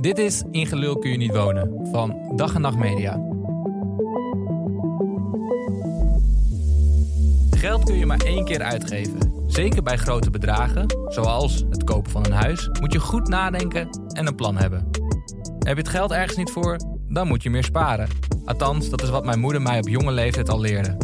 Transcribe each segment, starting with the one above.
Dit is In Gelul kun je niet wonen van Dag en Nacht Media. Geld kun je maar één keer uitgeven. Zeker bij grote bedragen, zoals het kopen van een huis, moet je goed nadenken en een plan hebben. Heb je het geld ergens niet voor, dan moet je meer sparen. Althans, dat is wat mijn moeder mij op jonge leeftijd al leerde.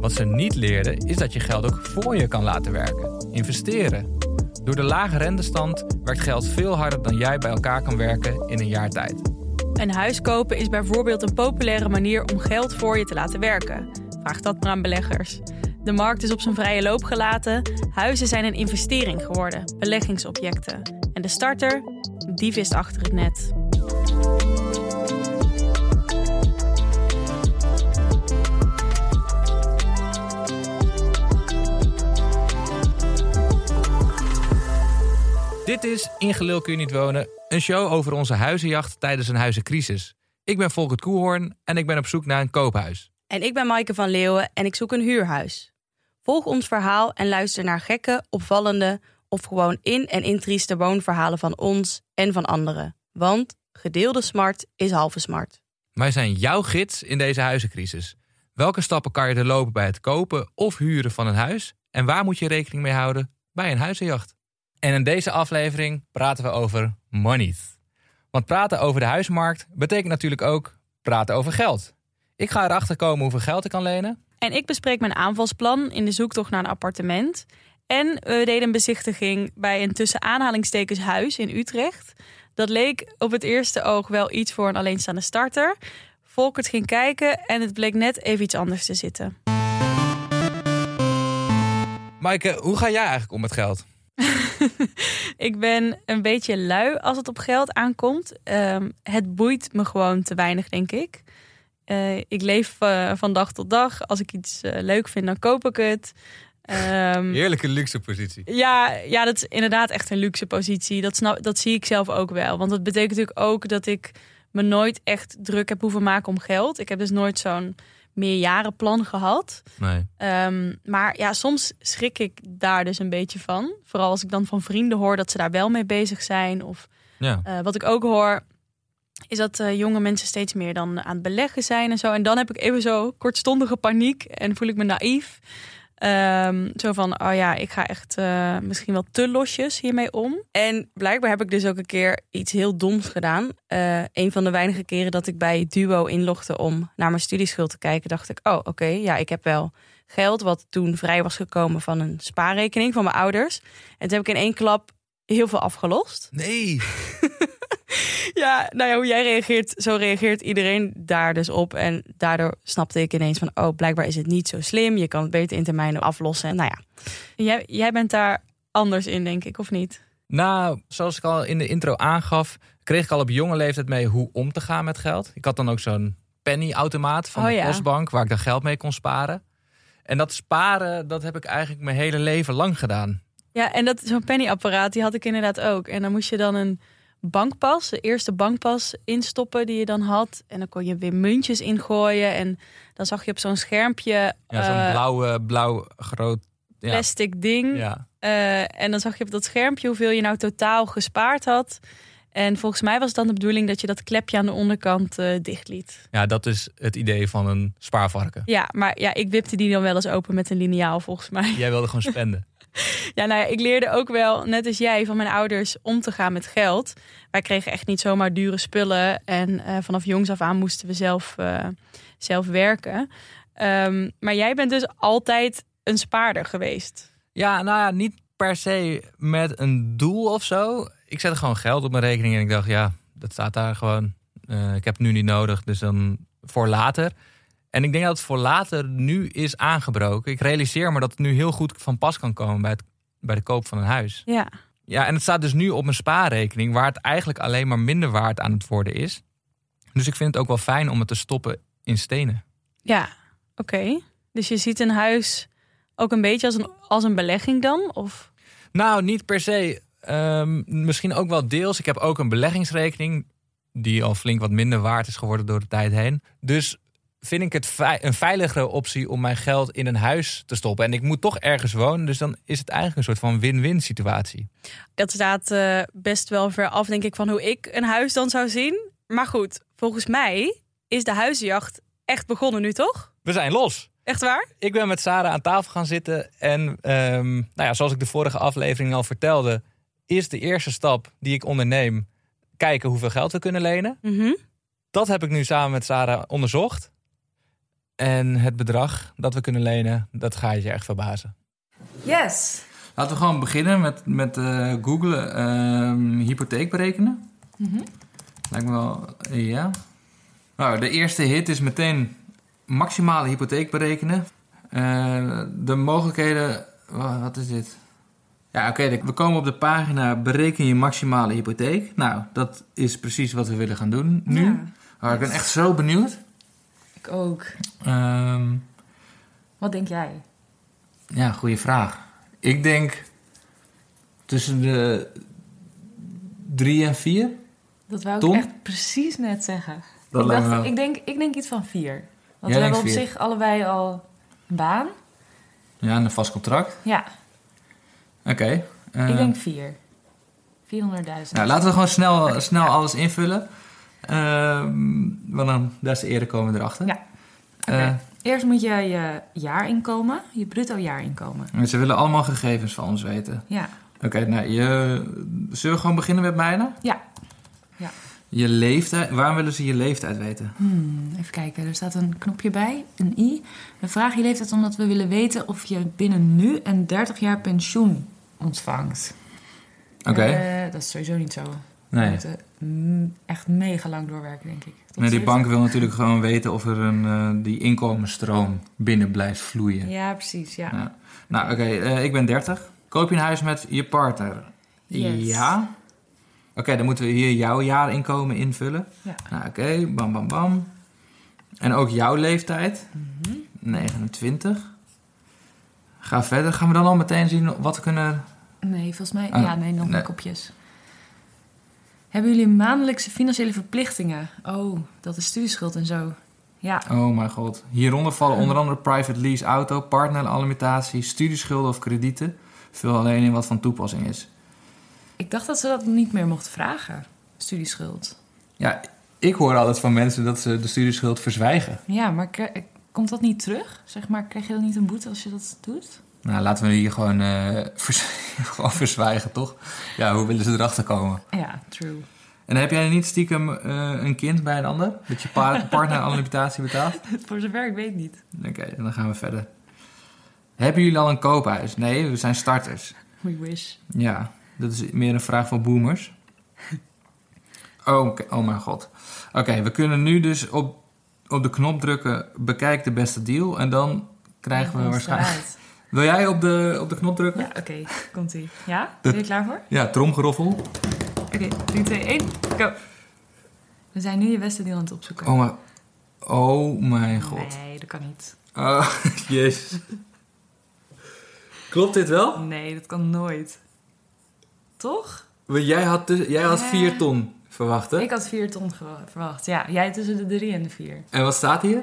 Wat ze niet leerde, is dat je geld ook voor je kan laten werken. Investeren. Door de lage rentestand werkt geld veel harder dan jij bij elkaar kan werken in een jaar tijd. Een huis kopen is bijvoorbeeld een populaire manier om geld voor je te laten werken. Vraag dat maar aan beleggers. De markt is op zijn vrije loop gelaten. Huizen zijn een investering geworden, beleggingsobjecten. En de starter, die vist achter het net. Dit is In Gelul kun je niet wonen, een show over onze huizenjacht tijdens een huizencrisis. Ik ben Volkert Koehoorn en ik ben op zoek naar een koophuis. En ik ben Maaike van Leeuwen en ik zoek een huurhuis. Volg ons verhaal en luister naar gekke, opvallende of gewoon in- en intrieste woonverhalen van ons en van anderen. Want gedeelde smart is halve smart. Wij zijn jouw gids in deze huizencrisis. Welke stappen kan je er lopen bij het kopen of huren van een huis? En waar moet je rekening mee houden bij een huizenjacht? En in deze aflevering praten we over money. Want praten over de huismarkt betekent natuurlijk ook praten over geld. Ik ga erachter komen hoeveel geld ik kan lenen. En ik bespreek mijn aanvalsplan in de zoektocht naar een appartement. En we deden een bezichtiging bij een tussen aanhalingstekens huis in Utrecht. Dat leek op het eerste oog wel iets voor een alleenstaande starter. Volkert ging kijken en het bleek net even iets anders te zitten. Maaike, hoe ga jij eigenlijk om met geld? ik ben een beetje lui als het op geld aankomt. Ehm, het boeit me gewoon te weinig, denk ik. Eh, ik leef eh, van dag tot dag. Als ik iets eh, leuk vind, dan koop ik het. Um, Heerlijke luxe positie. Ja, ja, dat is inderdaad echt een luxe positie. Dat, snap, dat zie ik zelf ook wel. Want dat betekent natuurlijk ook dat ik me nooit echt druk heb hoeven maken om geld. Ik heb dus nooit zo'n meerjarenplan gehad. Nee. Um, maar ja, soms schrik ik daar dus een beetje van. Vooral als ik dan van vrienden hoor dat ze daar wel mee bezig zijn. Of ja. uh, wat ik ook hoor, is dat uh, jonge mensen steeds meer dan aan het beleggen zijn en zo. En dan heb ik even zo kortstondige paniek en voel ik me naïef. Um, zo van, oh ja, ik ga echt uh, misschien wel te losjes hiermee om. En blijkbaar heb ik dus ook een keer iets heel doms gedaan. Uh, een van de weinige keren dat ik bij Duo inlogde om naar mijn studieschuld te kijken, dacht ik, oh oké, okay, ja, ik heb wel geld wat toen vrij was gekomen van een spaarrekening van mijn ouders. En toen heb ik in één klap heel veel afgelost. Nee. ja, nou ja, hoe jij reageert, zo reageert iedereen daar dus op. En daardoor snapte ik ineens van, oh, blijkbaar is het niet zo slim. Je kan het beter in termijnen aflossen. Nou ja, jij, jij bent daar anders in, denk ik, of niet? Nou, zoals ik al in de intro aangaf, kreeg ik al op jonge leeftijd mee hoe om te gaan met geld. Ik had dan ook zo'n pennyautomaat van Oh, de ja. postbank waar ik dan geld mee kon sparen. En dat sparen, dat heb ik eigenlijk mijn hele leven lang gedaan. Ja, en dat zo'n pennyapparaat, die had ik inderdaad ook. En dan moest je dan een bankpas, de eerste bankpas instoppen die je dan had. En dan kon je weer muntjes ingooien. En dan zag je op zo'n schermpje Ja, zo'n eh, blauwe, blauw groot... Ja. plastic ding. Ja. Eh, en dan zag je op dat schermpje hoeveel je nou totaal gespaard had. En volgens mij was het dan de bedoeling dat je dat klepje aan de onderkant eh dicht liet. ja, dat is het idee van een spaarvarken. Ja, maar ja, ik wipte die dan wel eens open met een liniaal volgens mij. Jij wilde gewoon spenden. Ja, nou ja, ik leerde ook wel, net als jij, van mijn ouders om te gaan met geld. Wij kregen echt niet zomaar dure spullen. En eh, vanaf jongs af aan moesten we zelf, eh, zelf werken. Ehm, maar jij bent dus altijd een spaarder geweest. Ja, nou ja, niet per se met een doel of zo. Ik zette gewoon geld op mijn rekening en ik dacht, ja, dat staat daar gewoon. Eh, ik heb het nu niet nodig, dus dan voor later. En ik denk dat het voor later nu is aangebroken. Ik realiseer me dat het nu heel goed van pas kan komen bij, het, bij de koop van een huis. Ja, Ja, en het staat dus nu op mijn spaarrekening, waar het eigenlijk alleen maar minder waard aan het worden is. Dus ik vind het ook wel fijn om het te stoppen in stenen. ja, oké. Dus je ziet een huis ook een beetje als een, als een belegging dan? Of... Nou, niet per se. Ehm, misschien ook wel deels. Ik heb ook een beleggingsrekening die al flink wat minder waard is geworden door de tijd heen. Dus vind ik het een veiligere optie om mijn geld in een huis te stoppen. En ik moet toch ergens wonen, dus dan is het eigenlijk een soort van win-win situatie. Dat staat eh, best wel ver af, denk ik, van hoe ik een huis dan zou zien. Maar goed, volgens mij is de huizenjacht echt begonnen nu, toch? We zijn los. Echt waar? Ik ben met Sarah aan tafel gaan zitten. En ehm, nou ja, zoals ik de vorige aflevering al vertelde, is de eerste stap die ik onderneem kijken hoeveel geld we kunnen lenen. Mhm. Dat heb ik nu samen met Sarah onderzocht. En het bedrag dat we kunnen lenen, dat gaat je echt verbazen. Yes. Laten we gewoon beginnen met, met eh googlen ehm, hypotheek berekenen. Lijkt me wel, ja. Nou, de eerste hit is meteen maximale hypotheek berekenen. Eh, de mogelijkheden, wa- wat is dit? Ja, oké, we komen op de pagina bereken je maximale hypotheek. Nou, dat is precies wat we willen gaan doen nu. Ja. Ik ben echt zo benieuwd. Ik ook. Ehm, Wat denk jij? ja, goede vraag. Ik denk tussen de drie en vier. Dat wou ik echt precies net zeggen. Dat ik, me ik, denk, ik denk iets van vier. Want Jij we hebben op vier. zich allebei al een baan. Ja, en een vast contract. Ja, Oké. ik denk vier. 400.000. nou, laten we gewoon snel, snel alles invullen. Ehm, want dan des te eerder komen erachter. Ja. Eh, Eerst moet je je jaarinkomen, je bruto jaarinkomen. en ze willen allemaal gegevens van ons weten. Ja. Oké, nou, je, zullen we gewoon beginnen met mijne? Ja. Je leeftijd. Waarom willen ze je leeftijd weten? Hmm, even kijken, er staat een knopje bij, een i. We vragen je leeftijd omdat we willen weten of je binnen nu en 30 jaar pensioen ontvangt. Oké. Eh, dat is sowieso niet zo. Nee. Mm, echt mega lang doorwerken, denk ik. Tot nee, die 70. bank wil natuurlijk gewoon weten of er een, eh, die inkomensstroom binnen blijft vloeien. Ja, precies, ja. Ja. Nou, oké, eh, ik ben 30. Koop je een huis met je partner? Yes. Ja. Oké, dan moeten we hier jouw jaarinkomen invullen. Ja. Nou, oké, bam, bam, bam. En ook jouw leeftijd? Mhm. 29. Ga verder. Gaan we dan al meteen zien wat we kunnen... Nee, volgens mij... Ah, ja, nee, nog nee. kopjes. Hebben jullie maandelijkse financiële verplichtingen? Oh, dat is studieschuld en zo. Ja, Oh mijn god. Hieronder vallen onder andere private lease auto, partneralimentatie, studieschulden of kredieten. Vul alleen in wat van toepassing is. ik dacht dat ze dat niet meer mochten vragen. Studieschuld. Ja, ik hoor altijd van mensen dat ze de studieschuld verzwijgen. Ja, maar komt dat niet terug? Zeg maar, krijg je dan niet een boete als je dat doet? Nou, laten we hier gewoon, vers- gewoon verzwijgen, toch? Ja, hoe willen ze erachter komen? Ja, true. En heb jij niet stiekem eh, een kind bij een ander? Dat je pa- partneralimentatie betaalt? Voor zover ik weet niet. Oké, dan gaan we verder. Hebben jullie al een koophuis? Nee, we zijn starters. We wish. Ja, dat is meer een vraag van boomers. Oh, oh mijn god. Oké, we kunnen nu dus op, op de knop drukken... bekijk de beste deal. En dan krijgen we waarschijnlijk... Wil jij op de, op de knop drukken? Ja, oké. Komt-ie. Ja? Ben je klaar voor? Ja, tromgeroffel. Oké, 3, 2, 1, go. We zijn nu je beste deal aan het opzoeken. Oh, maar, oh mijn god. Nee, dat kan niet. Oh, jezus. Klopt dit wel? Nee, dat kan nooit. Toch? Jij had, dus, jij had Ja. 4 ton verwacht, hè? Ik had 4 ton verwacht. Ja, jij tussen de 3 en de 4. En wat staat hier?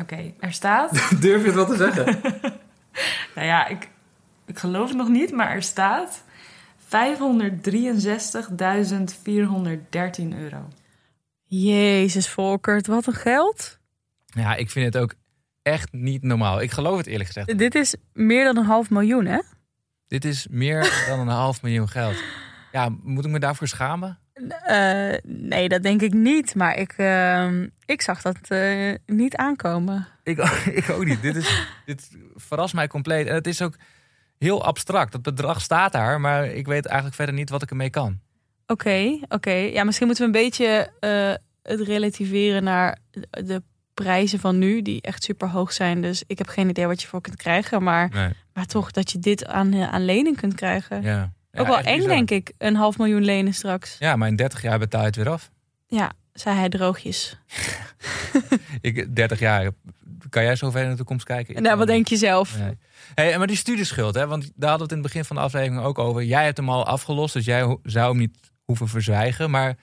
Oké, er staat... Durf je het wel te zeggen? nou ja, ik, ik geloof het nog niet, maar er staat... 563.413 euro. Jezus, Volkert, wat een geld. ja, ik vind het ook echt niet normaal. Ik geloof het eerlijk gezegd. Dit is meer dan een half miljoen, hè? Dit is meer dan een half miljoen geld. Ja, moet ik me daarvoor schamen? Eh, nee, dat denk ik niet. Maar ik, ehm, ik zag dat eh, niet aankomen. Ik, ik ook niet. Dit, is, dit verrast mij compleet. En het is ook heel abstract. Dat bedrag staat daar, maar ik weet eigenlijk verder niet wat ik ermee kan. Oké, oké. Ja, misschien moeten we een beetje eh, het relativeren naar de prijzen van nu, die echt super hoog zijn. Dus ik heb geen idee wat je voor kunt krijgen. Maar, Nee. maar toch dat je dit aan, aan lening kunt krijgen. Ja. Ook wel eng, bizar. denk ik. Een half miljoen lenen straks. Ja, maar in 30 jaar betaal je het weer af. Ja, zei hij droogjes. Ik, 30 jaar, kan jij zo ver in de toekomst kijken? Ik nou, wat denk je zelf? Nee. Hey, maar die studieschuld, hè, want daar hadden we het in het begin van de aflevering ook over. Jij hebt hem al afgelost, dus jij zou hem niet hoeven verzwijgen. Maar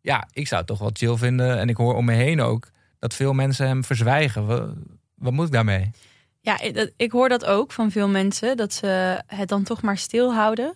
ja, ik zou het toch wel chill vinden. En ik hoor om me heen ook dat veel mensen hem verzwijgen. Wat, wat moet ik daarmee? Ja, ik, dat- ik hoor dat ook van veel mensen, dat ze het dan toch maar stilhouden.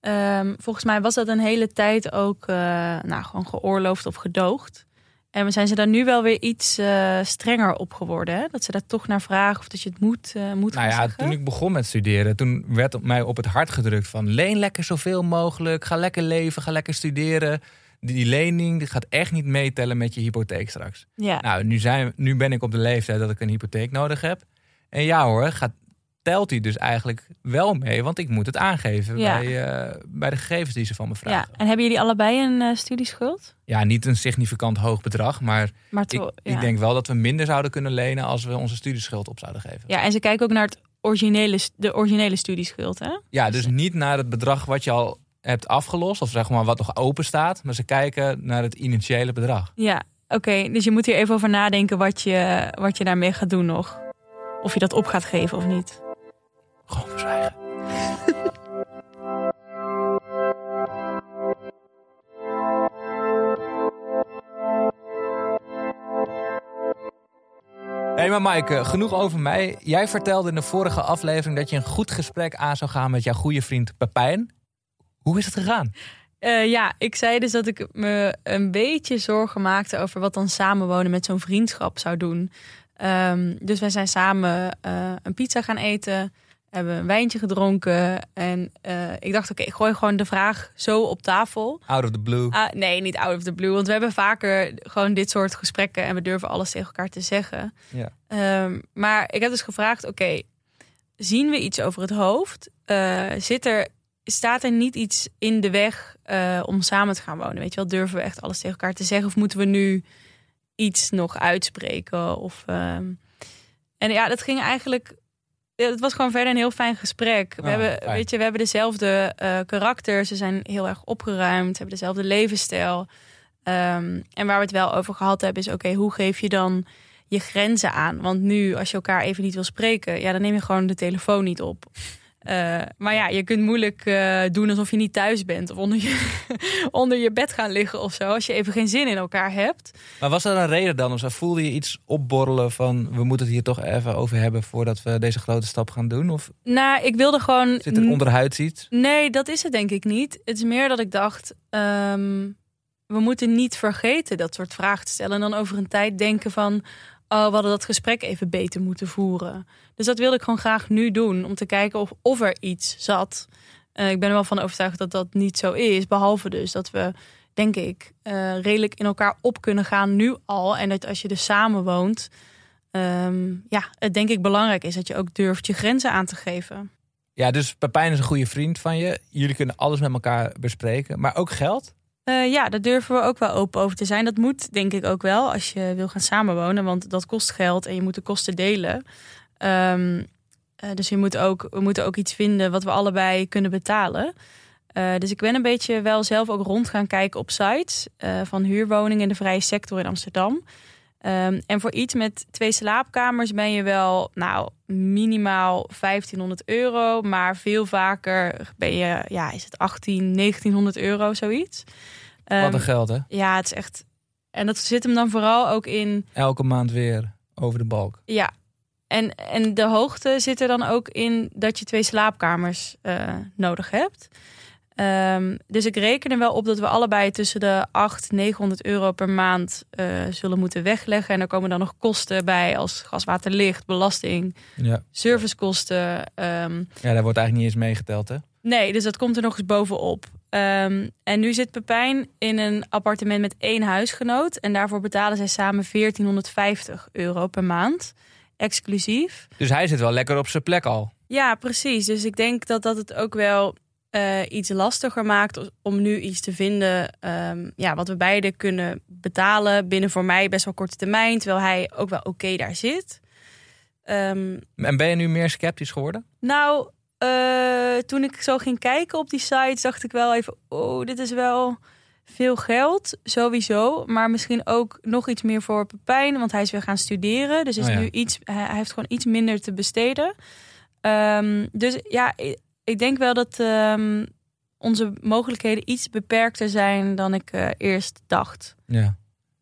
Ehm, volgens mij was dat een hele tijd ook eh, nou, gewoon geoorloofd of gedoogd. En we zijn ze daar nu wel weer iets eh, strenger op geworden. Hè? Dat ze daar toch naar vragen of dat je het moet, eh moet Nou ja, zeggen. toen ik begon met studeren, toen werd op mij op het hart gedrukt van leen lekker zoveel mogelijk, ga lekker leven, ga lekker studeren. Die, die lening die gaat echt niet meetellen met je hypotheek straks. Ja. Nou, nu, zijn, nu ben ik op de leeftijd dat ik een hypotheek nodig heb. En ja hoor, gaat, telt die dus eigenlijk wel mee, want ik moet het aangeven Ja. bij, eh, bij de gegevens die ze van me ja. vragen. En hebben jullie allebei een eh, studieschuld? Ja, niet een significant hoog bedrag, maar Maar ik, ja. ik denk wel dat we minder zouden kunnen lenen als we onze studieschuld op zouden geven. Ja, en ze kijken ook naar het originele, de originele studieschuld, hè? Ja, dus niet naar het bedrag wat je al hebt afgelost, of zeg maar wat nog open staat, maar ze kijken naar het initiële bedrag. Ja, oké. Dus je moet hier even over nadenken wat je, wat je daarmee gaat doen nog. Of je dat op gaat geven of niet. Gewoon verzwijgen. Hé, hey, maar Maaike, genoeg over mij. Jij vertelde in de vorige aflevering dat je een goed gesprek aan zou gaan met jouw goede vriend Pepijn. Hoe is het gegaan? Eh, ja, ik zei dus dat ik me een beetje zorgen maakte over wat dan samenwonen met zo'n vriendschap zou doen. Ehm, dus wij zijn samen eh, een pizza gaan eten, hebben een wijntje gedronken. En eh, ik dacht, oké, ik gooi gewoon de vraag zo op tafel. Out of the blue. Ah, nee, niet out of the blue. Want we hebben vaker gewoon dit soort gesprekken en we durven alles tegen elkaar te zeggen. Ja. Ehm, maar ik heb dus gevraagd: oké, zien we iets over het hoofd? Eh, zit er, staat er niet iets in de weg eh, om samen te gaan wonen? Weet je wel, durven we echt alles tegen elkaar te zeggen? Of moeten we nu iets nog uitspreken? Of, ehm, En ja, dat ging eigenlijk. Het was gewoon verder een heel fijn gesprek. We, Oh, hebben, fijn. weet je, we hebben dezelfde eh karakters. Ze zijn heel erg opgeruimd. Hebben dezelfde levensstijl. Ehm, en waar we het wel over gehad hebben is: oké, hoe geef je dan je grenzen aan? Want nu, als je elkaar even niet wil spreken, ja, dan neem je gewoon de telefoon niet op. Eh, maar ja, je kunt moeilijk eh, doen alsof je niet thuis bent of onder je, onder je bed gaan liggen of zo, als je even geen zin in elkaar hebt. Maar was er een reden dan? Of zo? voelde je iets opborrelen van we moeten het hier toch even over hebben voordat we deze grote stap gaan doen? Of Nou, ik wilde gewoon. zit er onderhuids iets? Nee, dat is het denk ik niet. Het is meer dat ik dacht, ehm, we moeten niet vergeten dat soort vragen te stellen. En dan over een tijd denken van, oh, we hadden dat gesprek even beter moeten voeren. Dus dat wilde ik gewoon graag nu doen, om te kijken of, er iets zat. Eh, ik ben er wel van overtuigd dat dat niet zo is. Behalve dus dat we, denk ik, eh, redelijk in elkaar op kunnen gaan nu al. En dat als je dus samen woont, ehm, ja, het denk ik belangrijk is dat je ook durft je grenzen aan te geven. Ja, dus Pepijn is een goede vriend van je. Jullie kunnen alles met elkaar bespreken. Maar ook geld? Eh, ja, daar durven we ook wel open over te zijn. Dat moet denk ik ook wel als je wil gaan samenwonen. Want dat kost geld en je moet de kosten delen. Ehm, eh, dus je moet ook, we moeten ook iets vinden wat we allebei kunnen betalen. Eh, dus ik ben een beetje wel zelf ook rond gaan kijken op sites van huurwoningen in de vrije sector in Amsterdam. Ehm, en voor iets met twee slaapkamers ben je wel, nou, minimaal 1500 euro. Maar veel vaker ben je, ja, is het 18, 1900 euro, zoiets. Wat Ehm, een geld, hè? ja, het is echt. En dat zit hem dan vooral ook in. Elke maand weer over de balk. Ja. En, en de hoogte zit er dan ook in dat je twee slaapkamers eh, nodig hebt. Ehm, dus ik reken er wel op dat we allebei tussen de 800 900 euro per maand eh, zullen moeten wegleggen. En er komen dan nog kosten bij als gas, water, licht, belasting, Ja. servicekosten. ehm, ja, daar wordt eigenlijk niet eens meegeteld, hè? Nee, dus dat komt er nog eens bovenop. Ehm, en nu zit Pepijn in een appartement met één huisgenoot. En daarvoor betalen zij samen 1450 euro per maand. Exclusief. Dus hij zit wel lekker op zijn plek al. Ja, precies. Dus ik denk dat dat het ook wel eh, iets lastiger maakt om nu iets te vinden. ehm, ja, wat we beide kunnen betalen binnen voor mij best wel korte termijn. Terwijl hij ook wel oké daar zit. Ehm, En ben je nu meer sceptisch geworden? nou, eh, toen ik zo ging kijken op die sites, dacht ik wel even: oh, dit is wel veel geld, sowieso. Maar misschien ook nog iets meer voor Pepijn, want hij is weer gaan studeren. Dus is Oh ja. nu iets, hij hij heeft gewoon iets minder te besteden. Ehm, dus ja, ik, denk wel dat ehm, onze mogelijkheden iets beperkter zijn dan ik eh, eerst dacht. Ja.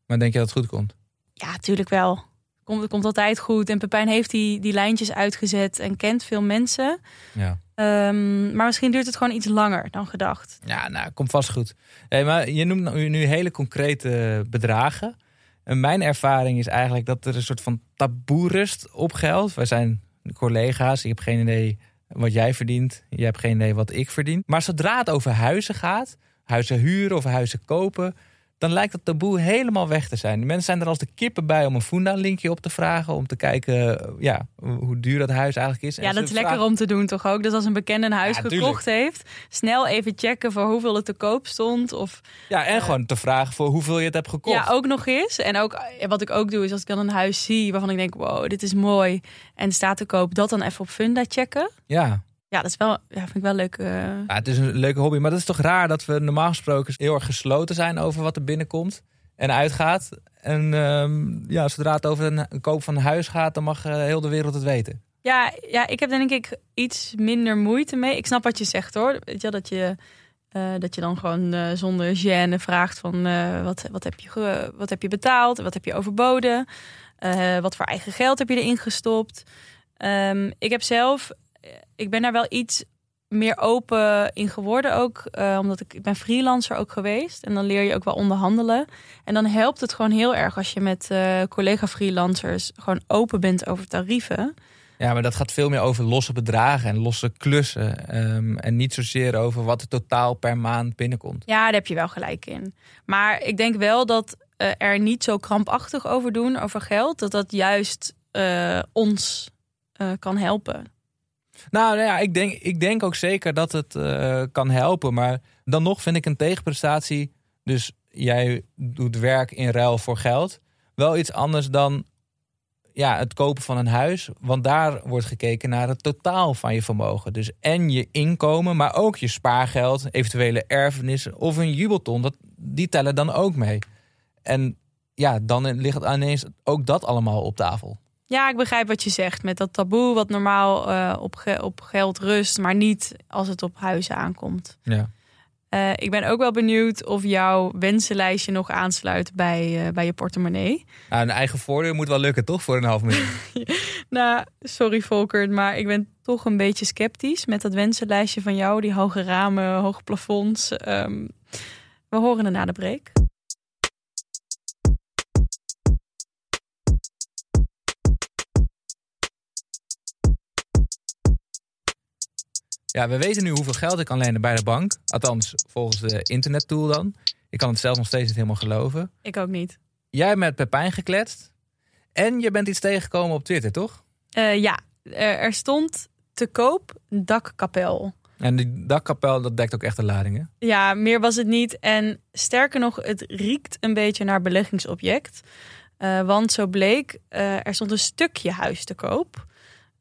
Maar denk je dat het goed komt? Ja, natuurlijk wel. Komt, het komt altijd goed. En Pepijn heeft die, die lijntjes uitgezet en kent veel mensen. Ja. Ehm, maar misschien duurt het gewoon iets langer dan gedacht. Ja, nou, komt vast goed. Hey, maar je noemt nu, nu hele concrete bedragen. En mijn ervaring is eigenlijk dat er een soort van taboe rust op geld. Wij zijn collega's. Ik heb geen idee wat jij verdient. Je hebt geen idee wat ik verdien. Maar zodra het over huizen gaat, huizen huren of huizen kopen, dan lijkt dat taboe helemaal weg te zijn. De mensen zijn er als de kippen bij om een Funda-linkje op te vragen. Om te kijken ja, hoe duur dat huis eigenlijk is. Ja, dat is lekker om te doen toch ook? Dus als een bekende een huis gekocht heeft, snel even checken voor hoeveel het te koop stond. Of, ja, en gewoon te vragen voor hoeveel je het hebt gekocht. Ja, ook nog eens. En ook wat ik ook doe is als ik dan een huis zie waarvan ik denk, wow, dit is mooi. En staat te koop, dat dan even op Funda checken. Ja. Ja, dat is wel, ja, vind ik wel leuk. Uh... Ja, het is een leuke hobby, maar dat is toch raar dat we normaal gesproken heel erg gesloten zijn over wat er binnenkomt en uitgaat. En um, ja, zodra het over een koop van een huis gaat, dan mag uh, heel de wereld het weten. Ja, ja, ik heb denk ik iets minder moeite mee. Ik snap wat je zegt hoor. Weet je, dat je, uh, dat je dan gewoon uh, zonder gêne vraagt van wat, wat, heb je, wat heb je betaald? Wat heb je overboden? wat voor eigen geld heb je erin gestopt? Um, ik heb zelf ik ben daar wel iets meer open in geworden ook. Uh, omdat ik, ik ben freelancer ook geweest. En dan leer je ook wel onderhandelen. En dan helpt het gewoon heel erg als je met uh, collega-freelancers gewoon open bent over tarieven. Ja, maar dat gaat veel meer over losse bedragen en losse klussen. Um, en niet zozeer over wat er totaal per maand binnenkomt. Ja, daar heb je wel gelijk in. Maar ik denk wel dat uh, er niet zo krampachtig over doen, over geld. Dat dat juist ons kan helpen. Nou, nou, ja, ik denk, ik denk ook zeker dat het uh, kan helpen. Maar dan nog vind ik een tegenprestatie. Dus jij doet werk in ruil voor geld. Wel iets anders dan ja, het kopen van een huis. Want daar wordt gekeken naar het totaal van je vermogen. Dus en je inkomen, maar ook je spaargeld, eventuele erfenissen of een jubelton. Dat, die tellen dan ook mee. En ja, dan ligt ineens ook dat allemaal op tafel. Ja, ik begrijp wat je zegt met dat taboe wat normaal uh, op, op geld rust, maar niet als het op huizen aankomt. Ja. Uh, ik ben ook wel benieuwd of jouw wensenlijstje nog aansluit bij, uh, bij je portemonnee. Nou, een eigen voordeel moet wel lukken, toch? Voor een half miljoen. nou, sorry Volker, maar ik ben toch een beetje sceptisch met dat wensenlijstje van jou. Die hoge ramen, hoge plafonds. Um, we horen er na de break. Ja, we weten nu hoeveel geld ik kan lenen bij de bank. Althans, volgens de internettool dan. Ik kan het zelf nog steeds niet helemaal geloven. Ik ook niet. Jij hebt met Pepijn gekletst. En je bent iets tegengekomen op Twitter, toch? Uh, ja, er stond te koop dakkapel. En die dakkapel, dat dekt ook echt de ladingen? Ja, meer was het niet. En sterker nog, het riekt een beetje naar beleggingsobject. Uh, want zo bleek, uh, er stond een stukje huis te koop.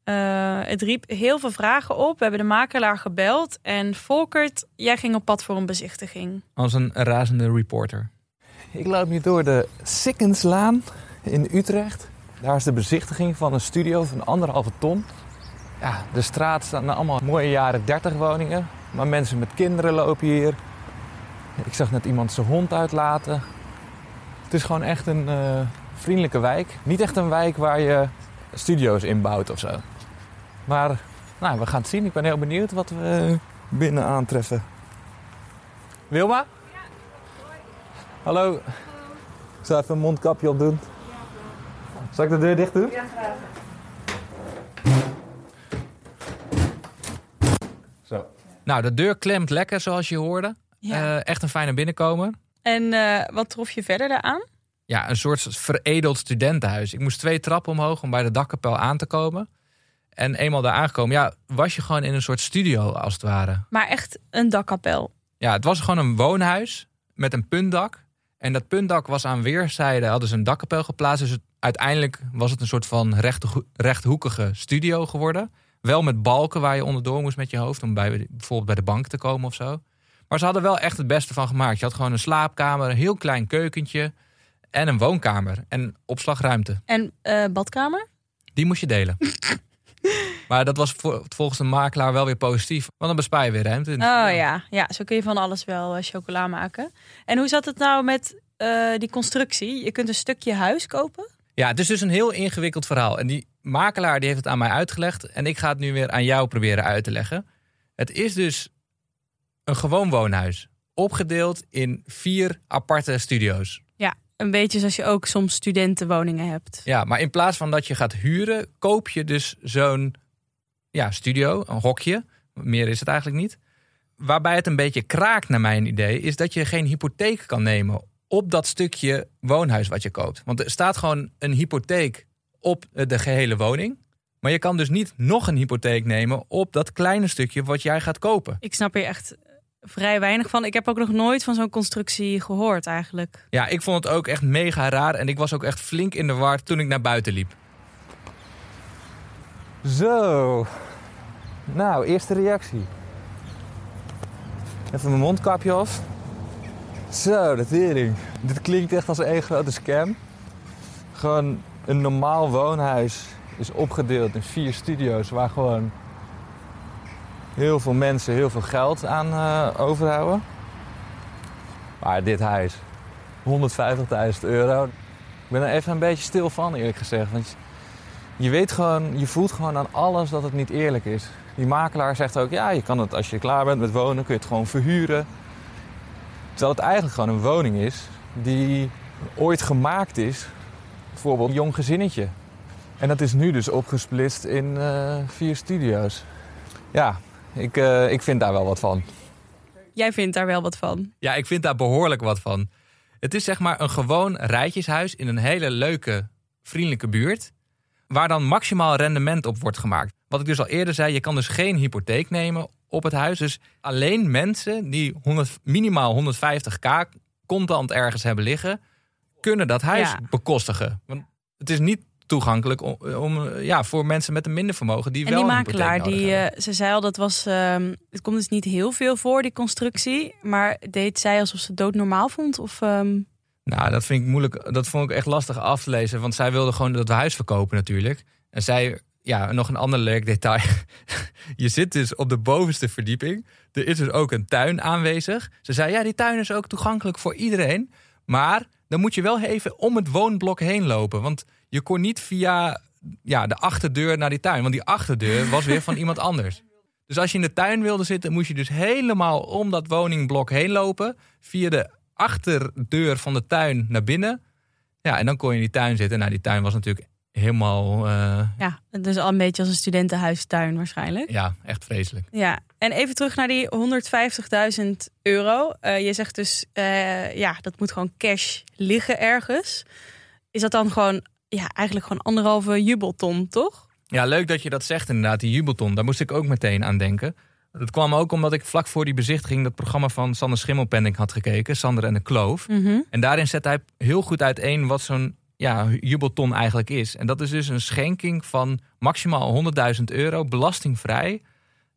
Uh, het riep heel veel vragen op. We hebben de makelaar gebeld. En Volkert, jij ging op pad voor een bezichtiging. Als een razende reporter. Ik loop nu door de Sikkenslaan in Utrecht. Daar is de bezichtiging van een studio van anderhalve ton. Ja, de straat staan allemaal mooie jaren 30 woningen. Maar mensen met kinderen lopen hier. Ik zag net iemand zijn hond uitlaten. Het is gewoon echt een uh, vriendelijke wijk. Niet echt een wijk waar je studio's inbouwt of zo. Maar nou, we gaan het zien. Ik ben heel benieuwd wat we binnen aantreffen. Wilma? Ja. Hoi. Hallo. Ik zal even een mondkapje op doen. Ja. Zal ik de deur dicht doen? Ja, graag. Zo. Nou, de deur klemt lekker zoals je hoorde. Ja. Uh, echt een fijne binnenkomer. En uh, wat trof je verder daaraan? Ja, een soort veredeld studentenhuis. Ik moest twee trappen omhoog om bij de dakkapel aan te komen. En eenmaal daar aangekomen, ja, was je gewoon in een soort studio als het ware. Maar echt een dakkapel? Ja, het was gewoon een woonhuis met een puntdak. En dat puntdak was aan weerszijden, hadden ze een dakkapel geplaatst. Dus het, uiteindelijk was het een soort van recht, rechthoekige studio geworden. Wel met balken waar je onderdoor moest met je hoofd. Om bij, bijvoorbeeld bij de bank te komen of zo. Maar ze hadden wel echt het beste van gemaakt. Je had gewoon een slaapkamer, een heel klein keukentje. En een woonkamer. En opslagruimte. En uh, badkamer? Die moest je delen. Maar dat was volgens de makelaar wel weer positief. Want dan bespaar je weer ruimte. Oh ja. ja, zo kun je van alles wel uh, chocola maken. En hoe zat het nou met eh, die constructie. Je kunt een stukje huis kopen. Ja, het is dus een heel ingewikkeld verhaal. En die makelaar die heeft het aan mij uitgelegd. En ik ga het nu weer aan jou proberen uit te leggen. Het is dus een gewoon woonhuis. Opgedeeld in vier aparte studio's. Een beetje zoals je ook soms studentenwoningen hebt. Ja, maar in plaats van dat je gaat huren, koop je dus zo'n ja, studio, een hokje. Meer is het eigenlijk niet. Waarbij het een beetje kraakt, naar mijn idee, is dat je geen hypotheek kan nemen op dat stukje woonhuis wat je koopt. Want er staat gewoon een hypotheek op de gehele woning. Maar je kan dus niet nog een hypotheek nemen op dat kleine stukje wat jij gaat kopen. Ik snap hier echt vrij weinig van. Ik heb ook nog nooit van zo'n constructie gehoord eigenlijk. Ja, ik vond het ook echt mega raar. En ik was ook echt flink in de war toen ik naar buiten liep. Zo. Nou, eerste reactie. Even mijn mondkapje af. Zo, de tering. Dit klinkt echt als één grote scam. Gewoon een normaal woonhuis is opgedeeld in vier studio's waar gewoon heel veel mensen heel veel geld aan eh, overhouden. Maar dit huis, 150.000 euro. Ik ben er even een beetje stil van eerlijk gezegd. Want je weet gewoon, je voelt gewoon aan alles dat het niet eerlijk is. Die makelaar zegt ook, ja, je kan het als je klaar bent met wonen, kun je het gewoon verhuren. Terwijl het eigenlijk gewoon een woning is die ooit gemaakt is voor een jong gezinnetje. En dat is nu dus opgesplitst in eh, vier studio's. Ja, ik, eh, ik vind daar wel wat van. Jij vindt daar wel wat van. Ja, ik vind daar behoorlijk wat van. Het is zeg maar een gewoon rijtjeshuis in een hele leuke, vriendelijke buurt. Waar dan maximaal rendement op wordt gemaakt. Wat ik dus al eerder zei, je kan dus geen hypotheek nemen op het huis. Dus alleen mensen die 100, minimaal 150k contant ergens hebben liggen, kunnen dat huis Ja. bekostigen. Want het is niet toegankelijk om, om, ja, voor mensen met een minder vermogen die En wel die makelaar, die, eh, ze zei al dat was. ehm, het komt dus niet heel veel voor, die constructie. Maar deed zij alsof ze het doodnormaal vond? Of, ehm, Nou, dat vind ik moeilijk. Dat vond ik echt lastig af te lezen. Want zij wilde gewoon dat we huis verkopen natuurlijk. En zij, ja, nog een ander leuk detail. Je zit dus op de bovenste verdieping. Er is dus ook een tuin aanwezig. Ze zei, ja, die tuin is ook toegankelijk voor iedereen. Maar dan moet je wel even om het woonblok heen lopen. Want je kon niet via ja, de achterdeur naar die tuin. Want die achterdeur was weer van iemand anders. Dus als je in de tuin wilde zitten, moest je dus helemaal om dat woningblok heen lopen. Via de achterdeur van de tuin naar binnen. Ja, en dan kon je in die tuin zitten. Nou, die tuin was natuurlijk helemaal, eh, ja, het is al een beetje als een studentenhuistuin waarschijnlijk. ja, echt vreselijk. Ja, en even terug naar die 150.000 euro. Eh, je zegt dus, eh, ja, dat moet gewoon cash liggen ergens. Is dat dan gewoon, ja, eigenlijk gewoon anderhalve jubelton, toch? Ja, leuk dat je dat zegt inderdaad, die jubelton. Daar moest ik ook meteen aan denken. Dat kwam ook omdat ik vlak voor die bezichtiging dat programma van Sander Schimmelpenning had gekeken, Sander en de Kloof. Mhm. En daarin zet hij heel goed uiteen wat zo'n ja, jubelton eigenlijk is. En dat is dus een schenking van maximaal 100.000 euro, belastingvrij.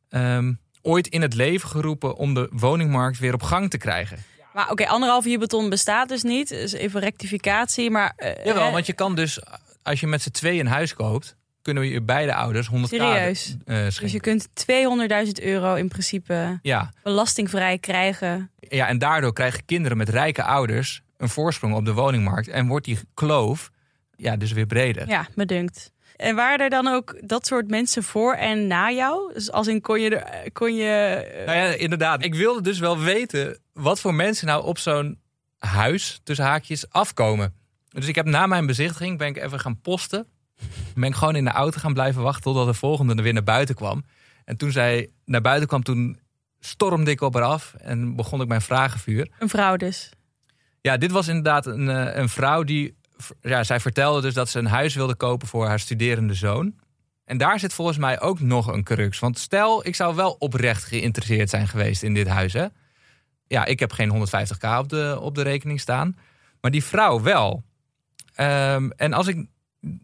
ehm, ooit in het leven geroepen om de woningmarkt weer op gang te krijgen. Maar oké, anderhalve jubelton bestaat dus niet. Dus even rectificatie, maar... eh, Jawel, want je kan dus, als je met z'n tweeën een huis koopt, kunnen we je beide ouders 100 Serieus? Dus je kunt 200.000 euro in principe Ja, belastingvrij krijgen. ja, en daardoor krijgen kinderen met rijke ouders een voorsprong op de woningmarkt. En wordt die kloof ja, dus weer breder. Ja, me dunkt. En waren er dan ook dat soort mensen voor en na jou? Dus als in kon je, er, kon je eh, Nou ja, inderdaad. Ik wilde dus wel weten wat voor mensen nou op zo'n huis, tussen haakjes, afkomen. Dus ik heb na mijn bezichtiging, ben ik even gaan posten. Ben ik gewoon in de auto gaan blijven wachten totdat de volgende er weer naar buiten kwam. En toen zij naar buiten kwam, toen stormde ik op haar af en begon ik mijn vragenvuur. een vrouw dus. Ja, dit was inderdaad een, eh, een vrouw die. Ja, zij vertelde dus dat ze een huis wilde kopen voor haar studerende zoon. En daar zit volgens mij ook nog een crux. Want stel, ik zou wel oprecht geïnteresseerd zijn geweest in dit huis. Hè? Ja, ik heb geen 150k op de, op de rekening staan. Maar die vrouw wel. Ehm, en als ik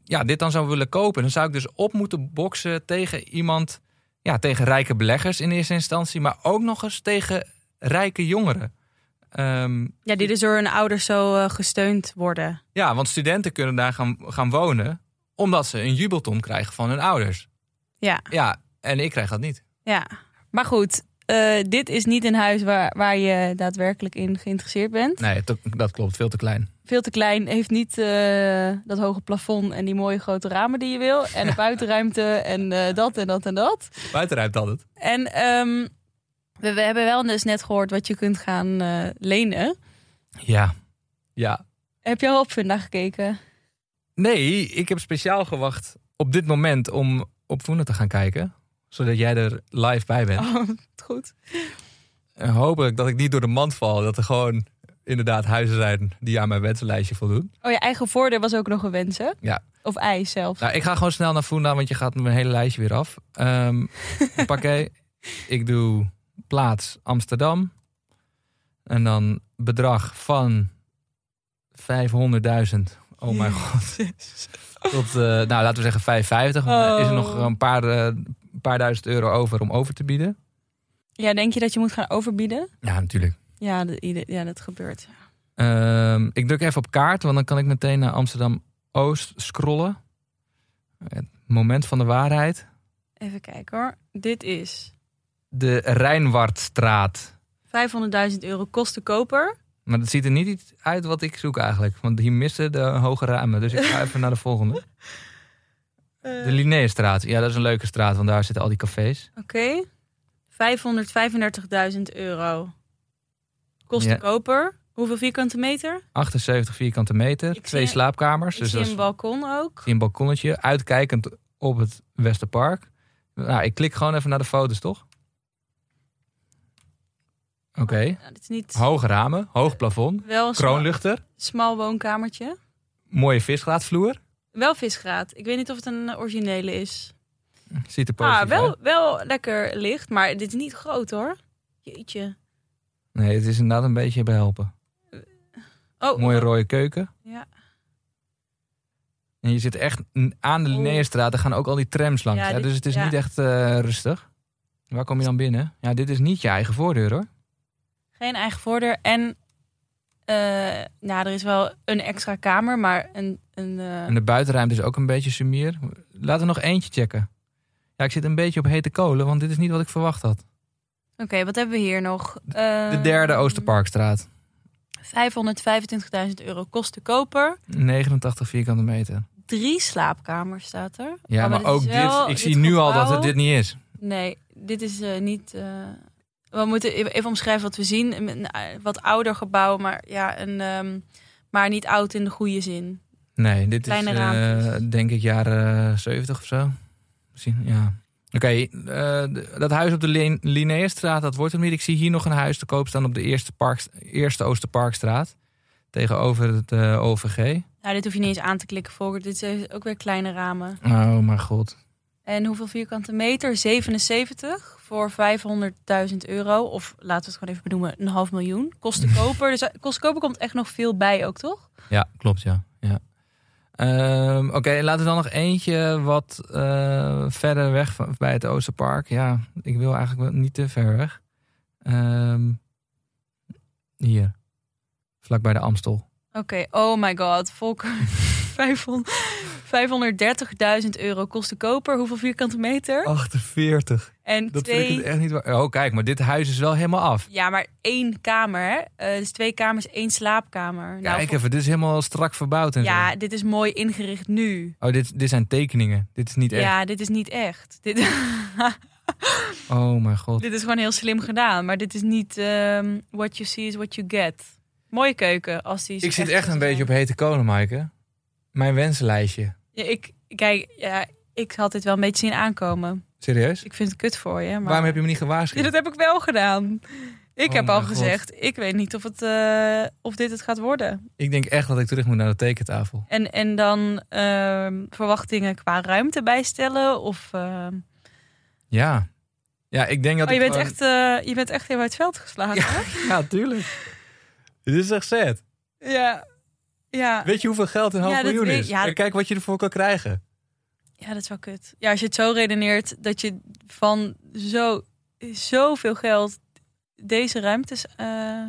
ja, dit dan zou willen kopen, dan zou ik dus op moeten boksen tegen iemand. Ja, tegen rijke beleggers in eerste instantie. Maar ook nog eens tegen rijke jongeren. Ehm, Ja, die dus door hun ouders zo eh, gesteund worden. ja, want studenten kunnen daar gaan, gaan wonen omdat ze een jubelton krijgen van hun ouders. Ja, Ja, en ik krijg dat niet. ja. Maar goed, eh, dit is niet een huis waar, waar je daadwerkelijk in geïnteresseerd bent. Nee, dat klopt. Veel te klein. Veel te klein, heeft niet eh, dat hoge plafond en die mooie grote ramen die je wil. En de buitenruimte en dat en dat en dat. Buitenruimte had het. En ehm, we, we hebben wel dus net gehoord wat je kunt gaan eh, lenen. Ja. Ja. Heb je al op Funda gekeken? Nee, ik heb speciaal gewacht op dit moment om op Funda te gaan kijken. Zodat jij er live bij bent. Oh, goed. En hopelijk dat ik niet door de mand val. Dat er gewoon inderdaad huizen zijn die aan mijn wensenlijstje voldoen. Oh, je eigen voordeel was ook nog een wens, hè? Ja. Of ijs zelf. Nou, ik ga gewoon snel naar Funda, want je gaat mijn hele lijstje weer af. Oké, ik doe plaats Amsterdam. En dan bedrag van 500.000. Oh mijn god. Tot, eh, nou, laten we zeggen 550. Dan Is er nog een paar, eh, paar duizend euro over om over te bieden? Ja, denk je dat je moet gaan overbieden? Ja, natuurlijk. Ja, de- ja dat gebeurt. Ehm, ik druk even op kaart, want dan kan ik meteen naar Amsterdam Oost scrollen. Het moment van de waarheid. Even kijken hoor. Dit is De Rijnwardstraat. 500.000 euro kosten koper. Maar dat ziet er niet iets uit wat ik zoek eigenlijk. Want hier missen de hoge ramen. Dus ik ga even naar de volgende. De Linnéestraat. Ja, dat is een leuke straat, want daar zitten al die cafés. Oké. 535.000 euro kosten Ja. koper. Hoeveel vierkante meter? 78 vierkante meter. Ik twee zie- slaapkamers. Ik Dus zie dat is een balkon ook. zie een balkonnetje. Uitkijkend op het Westerpark. Nou, ik klik gewoon even naar de foto's, toch? Oké. Niet Hoge ramen, hoog plafond. wel een smal, Kroonluchter. smal woonkamertje. Mooie visgraatvloer. Wel visgraat. Ik weet niet of het een originele is. Ziet er positief Ah, wel, wel lekker licht, maar dit is niet groot hoor. Jeetje. Nee, het is inderdaad een beetje behelpen. Oh, Mooie rode keuken. Ja. En je zit echt aan de Oh. Linnéestraat. Er gaan ook al die trams langs. Ja, hè? dus het is ja. niet echt eh, rustig. Waar kom je dan binnen? Ja, dit is niet je eigen voordeur hoor. Geen eigen voordeur. En nou, er is wel een extra kamer, maar een. een eh, En de buitenruimte is ook een beetje sumier. Laten we nog eentje checken. Ja, ik zit een beetje op hete kolen, want dit is niet wat ik verwacht had. Oké, wat hebben we hier nog? De derde Ehm, Oosterparkstraat. 525.000 euro kosten koper. 89 vierkante meter. Drie slaapkamers staat er. Ja, Oh, maar, dit ook dit. Ik zie nu al dat het dit niet is. Nee, dit is eh, niet. We moeten even omschrijven wat we zien. Een, eh, wat ouder gebouw, maar ja, een, ehm, maar niet oud in de goede zin. Nee, dit Kleine is eh, denk ik jaren 70 of zo. Misschien, ja. Oké, eh, dat huis op de Lin- Linnéestraat, dat wordt hem niet. Ik zie hier nog een huis te koop staan op de eerste, park, eerste Oosterparkstraat. Tegenover het OVG. Nou, dit hoef je niet eens aan te klikken, Volker. Dit is ook weer kleine ramen. Oh mijn god. En hoeveel vierkante meter? 77 voor 500.000 euro. Of laten we het gewoon even benoemen, een half miljoen. Kosten koper. Dus eh, kosten koper komt echt nog veel bij ook, toch? Ja, klopt, ja. ja. Ehm, Oké, laten we dan nog eentje wat eh, verder weg van, bij het Oosterpark. Ja, ik wil eigenlijk wel niet te ver weg. Ehm, hier, vlak bij de Amstel. Oké, oh my god. Volker, 500 530.000 euro kosten koper. Hoeveel vierkante meter? 48. en Dat twee... vind ik echt niet waar. Oh, kijk, maar dit huis is wel helemaal af. Ja, maar één kamer, hè? Eh, dus twee kamers, één slaapkamer. Nou, Kijk vol- even, dit is helemaal strak verbouwd en Ja, zo. dit is mooi ingericht nu. Oh, dit, dit zijn tekeningen. Dit is niet echt. Ja, dit is niet echt. Dit, Oh mijn god. dit is gewoon heel slim gedaan. Maar dit is niet ehm, what you see is what you get. Mooie keuken. Als die Ik zit echt een beetje op hete kolen, Maaike. Mijn wensenlijstje. Ja, ik, kijk, ja, ik had dit wel een beetje zien aankomen. Serieus? Ik vind het kut voor je. Maar... Waarom heb je me niet Ja, gewaarschuwd? dat heb ik wel gedaan. Ik Oh heb al God. gezegd, ik weet niet of, het, eh, of dit het gaat worden. Ik denk echt dat ik terug moet naar de tekentafel. En, en dan ehm, verwachtingen qua ruimte bijstellen? Of, ehm, Ja. Ja, ik denk dat oh, je, ik bent gewoon- echt, eh, je bent echt heel uit het veld geslagen. hè? Ja, tuurlijk. Dit is echt sad. Ja. Ja. Weet je hoeveel geld een half Ja, miljoen is? ja. En kijk wat je ervoor kan krijgen. ja, dat is wel kut. Ja, als je het zo redeneert dat je van zo, zoveel geld deze ruimtes eh,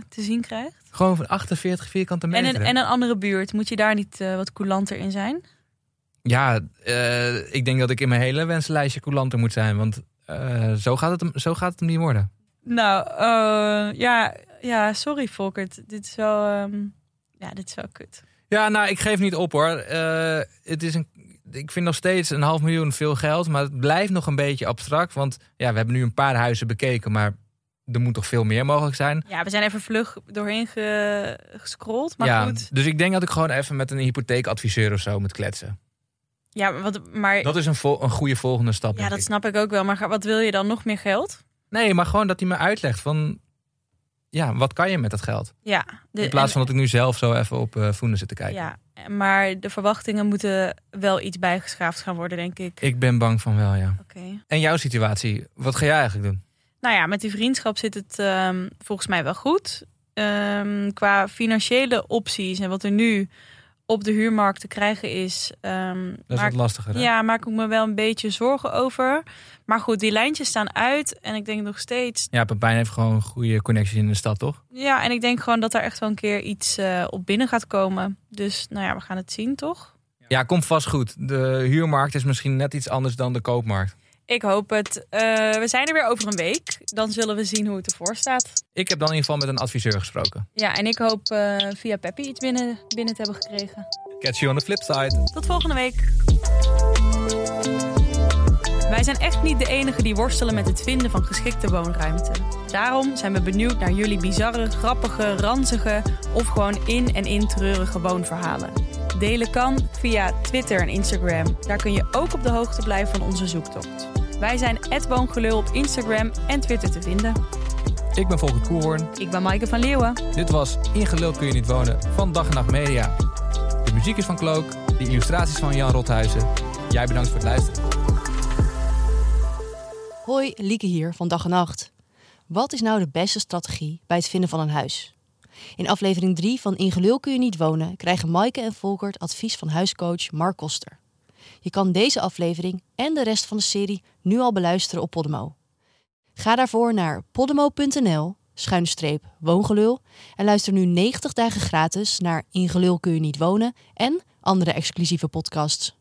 te zien krijgt. Gewoon van 48 vierkante En meter. een, hè? en een andere buurt, moet je daar niet eh, wat coulanter in zijn? Ja, eh, ik denk dat ik in mijn hele wensenlijstje coulanter moet zijn. Want zo, gaat het hem, zo gaat het hem niet worden. Nou, eh, ja, ja, sorry Volkert. Dit is wel, ehm, ja, dit is wel kut. Ja, nou, ik geef niet op hoor. Eh, het is een, ik vind nog steeds een half miljoen veel geld, maar het blijft nog een beetje abstract. Want ja, we hebben nu een paar huizen bekeken, maar er moet toch veel meer mogelijk zijn. Ja, we zijn even vlug doorheen ge- gescrolld, maar ja, goed. dus ik denk dat ik gewoon even met een hypotheekadviseur of zo moet kletsen. Ja, maar wat, maar Dat is een, vol- een goede volgende stap. ja, dat ik. snap ik ook wel. Maar wat wil je dan? Nog meer geld? Nee, maar gewoon dat hij me uitlegt van, ja, wat kan je met dat geld? Ja. de- In plaats van dat ik nu zelf zo even op eh Voenen zit te kijken. Ja, maar de verwachtingen moeten wel iets bijgeschaafd gaan worden, denk ik. Ik ben bang van wel, ja. Oké. En jouw situatie, wat ga jij eigenlijk doen? Nou ja, met die vriendschap zit het ehm, volgens mij wel goed. Ehm, qua financiële opties en wat er nu op de huurmarkt te krijgen is. ehm, Dat is maak- wat lastiger. Hè? ja, maak ik me wel een beetje zorgen over. Maar goed, die lijntjes staan uit. En ik denk nog steeds. Ja, Pepijn heeft gewoon een goede connectie in de stad, toch? Ja, en ik denk gewoon dat er echt wel een keer iets eh, op binnen gaat komen. Dus nou ja, we gaan het zien, toch? Ja, komt vast goed. De huurmarkt is misschien net iets anders dan de koopmarkt. Ik hoop het. Eh, we zijn er weer over een week. Dan zullen we zien hoe het ervoor staat. Ik heb dan in ieder geval met een adviseur gesproken. Ja, en ik hoop eh, via Peppy iets binnen, binnen te hebben gekregen. Catch you on the flip side. Tot volgende week. Wij zijn echt niet de enigen die worstelen met het vinden van geschikte woonruimte. Daarom zijn we benieuwd naar jullie bizarre, grappige, ranzige of gewoon in en in treurige woonverhalen. Delen kan via Twitter en Instagram. Daar kun je ook op de hoogte blijven van onze zoektocht. Wij zijn @woongelul op Instagram en Twitter te vinden. Ik ben Volker Koelhoorn. Ik ben Maaike van Leeuwen. Dit was In Gelul kun je niet wonen van Dag en Nacht Media. De muziek is van Klook, de illustraties van Jan Rothuizen. Jij bedankt voor het luisteren. Hoi, Lieke hier van Dag en Nacht. Wat is nou de beste strategie bij het vinden van een huis? In aflevering 3 van In Gelul kun je niet wonen krijgen Maaike en Volkert advies van huiscoach Mark Koster. Je kan deze aflevering en de rest van de serie nu al beluisteren op Podimo. Ga daarvoor naar podimo.nl schuine streep woongelul en luister nu 90 dagen gratis naar In Gelul kun je niet wonen en andere exclusieve podcasts.